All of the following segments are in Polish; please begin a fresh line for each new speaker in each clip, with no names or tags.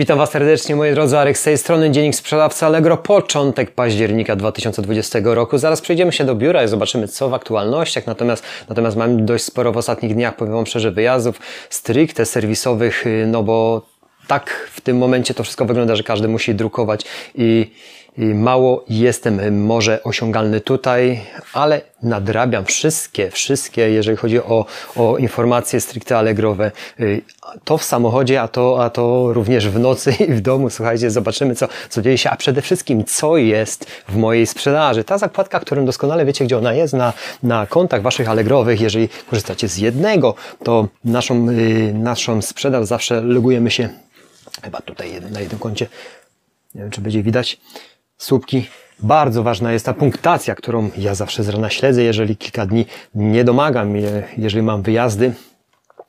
Witam Was serdecznie, moi drodzy. Arek z tej strony, Dziennik Sprzedawca Allegro, początek października 2020 roku. Zaraz przejdziemy się do biura i zobaczymy, co w aktualnościach. Natomiast, natomiast mam dość sporo w ostatnich dniach, powiem Wam szczerze, wyjazdów stricte serwisowych, y, no bo tak w tym momencie to wszystko wygląda, że każdy musi drukować i, i mało jestem może osiągalny tutaj, ale nadrabiam wszystkie, wszystkie, jeżeli chodzi o, o informacje stricte allegrowe. Y, To w samochodzie, a to, a to również w nocy i w domu. Słuchajcie, zobaczymy, co, co dzieje się, a przede wszystkim, co jest w mojej sprzedaży. Ta zakładka, którą doskonale wiecie, gdzie ona jest, na, na kontach waszych allegrowych. Jeżeli korzystacie z jednego, to naszą, y, naszą sprzedaż zawsze logujemy się chyba tutaj na jednym koncie. Nie wiem, czy będzie widać słupki. Bardzo ważna jest ta punktacja, którą ja zawsze z rana śledzę, jeżeli kilka dni nie domagam, je- jeżeli mam wyjazdy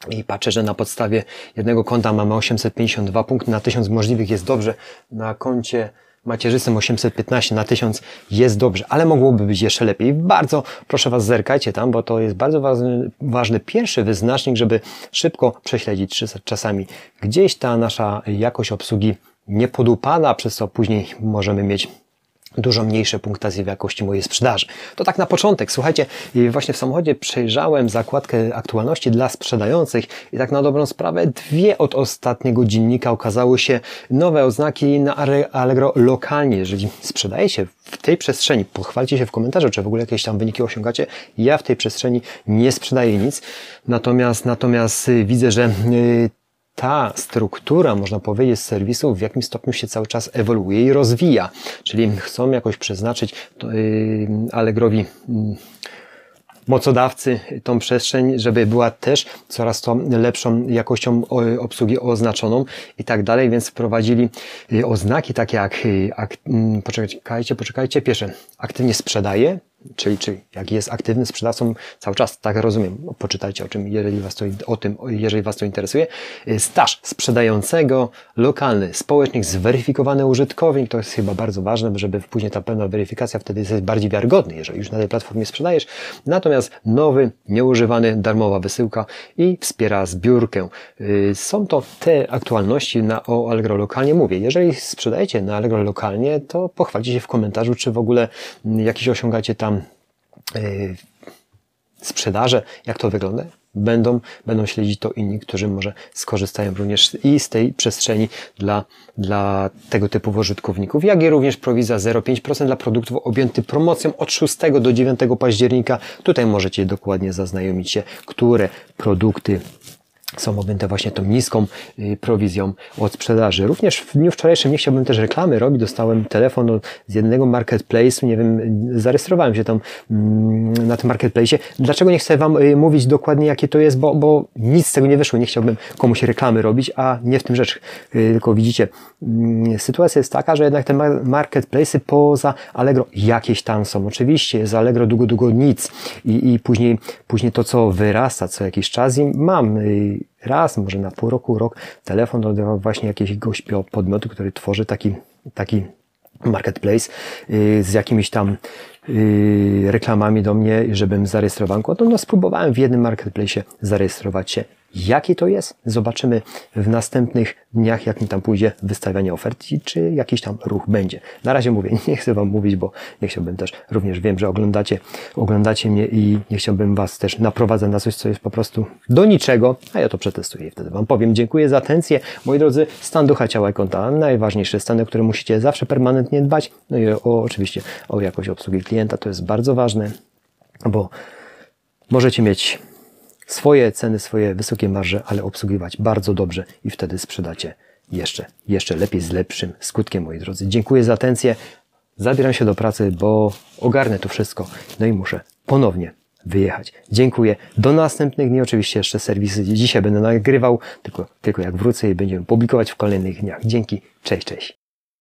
i patrzę, że na podstawie jednego konta mamy 852 punkty na 1000 możliwych jest dobrze, na koncie macierzystym 815 na 1000 jest dobrze, ale mogłoby być jeszcze lepiej. Bardzo proszę Was, zerkajcie tam, bo to jest bardzo ważny, ważny pierwszy wyznacznik, żeby szybko prześledzić, czasami gdzieś ta nasza jakość obsługi nie podupada, przez co później możemy mieć dużo mniejsze punktacje w jakości mojej sprzedaży. To tak na początek. Słuchajcie, właśnie w samochodzie przejrzałem zakładkę aktualności dla sprzedających i tak na dobrą sprawę dwie od ostatniego dziennika okazały się nowe oznaki na Allegro lokalnie. Jeżeli sprzedajecie w tej przestrzeni, pochwalcie się w komentarzu, czy w ogóle jakieś tam wyniki osiągacie. Ja w tej przestrzeni nie sprzedaję nic. Natomiast, natomiast y, widzę, że y, ta struktura, można powiedzieć, z serwisu w jakimś stopniu się cały czas ewoluuje i rozwija. Czyli chcą jakoś przeznaczyć yy, Allegrowi yy, mocodawcy tą przestrzeń, żeby była też coraz to lepszą jakością obsługi oznaczoną i tak dalej, więc wprowadzili y, oznaki takie jak, y, ak, mm, poczekajcie, poczekajcie, pierwsze, aktywnie sprzedaje, czyli, czyli jak jest aktywnym sprzedawcą cały czas, tak rozumiem, poczytajcie o czym, jeżeli was to, o tym, jeżeli was to interesuje, Y, staż sprzedającego, lokalny, społecznik, zweryfikowany użytkownik, to jest chyba bardzo ważne, żeby później ta pełna weryfikacja wtedy jest bardziej wiarygodny, jeżeli już na tej platformie sprzedajesz. Natomiast nowy, nieużywany, darmowa wysyłka i wspiera zbiórkę. Y, Są to te aktualności na o Allegro lokalnie. Mówię, jeżeli sprzedajecie na Allegro lokalnie, to pochwalcie się w komentarzu, czy w ogóle mm, jakieś osiągacie tam y, sprzedaże, jak to wygląda. Będą, będą śledzić to inni, którzy może skorzystają również i z tej przestrzeni dla, dla tego typu użytkowników, jak i również prowizja 0,5% dla produktów objętych promocją od 6 do 9 października. Tutaj możecie dokładnie zaznajomić się, które produkty są objęte właśnie tą niską y, prowizją od sprzedaży. Również w dniu wczorajszym nie chciałbym też reklamy robić. Dostałem telefon z jednego marketplace'u, nie wiem, zarejestrowałem się tam mm, na tym marketplace'ie. Dlaczego nie chcę Wam y, mówić dokładnie jakie to jest, bo, bo nic z tego nie wyszło. Nie chciałbym komuś reklamy robić, a nie w tym rzecz. Y, Tylko widzicie, mm, sytuacja jest taka, że jednak te mar- marketplace'y poza Allegro jakieś tam są. Oczywiście jest Allegro długo, długo nic i, i później, później to, co wyrasta co jakiś czas i mam y, raz, może na pół roku, rok telefon od właśnie jakiegoś podmiotu, który tworzy taki, taki marketplace y, z jakimiś tam y, reklamami do mnie, żebym zarejestrował konto. No spróbowałem w jednym marketplace zarejestrować się. Jaki to jest? Zobaczymy w następnych dniach, jak mi tam pójdzie wystawianie ofert i czy jakiś tam ruch będzie. Na razie mówię, nie chcę Wam mówić, bo nie chciałbym też, również wiem, że oglądacie, oglądacie mnie i nie chciałbym Was też naprowadzać na coś, co jest po prostu do niczego, a ja to przetestuję i wtedy Wam powiem. Dziękuję za atencję. Moi drodzy, stan ducha, ciała i konta. Najważniejszy stan, o który musicie zawsze permanentnie dbać. No i o, oczywiście o jakość obsługi klienta. To jest bardzo ważne, bo możecie mieć swoje ceny, swoje wysokie marże, ale obsługiwać bardzo dobrze i wtedy sprzedacie jeszcze, jeszcze lepiej, z lepszym skutkiem, moi drodzy. Dziękuję za atencję. Zabieram się do pracy, bo ogarnę to wszystko. No i muszę ponownie wyjechać. Dziękuję. Do następnych dni. Oczywiście jeszcze serwisy dzisiaj będę nagrywał, tylko, tylko jak wrócę i będziemy publikować w kolejnych dniach. Dzięki. Cześć, cześć.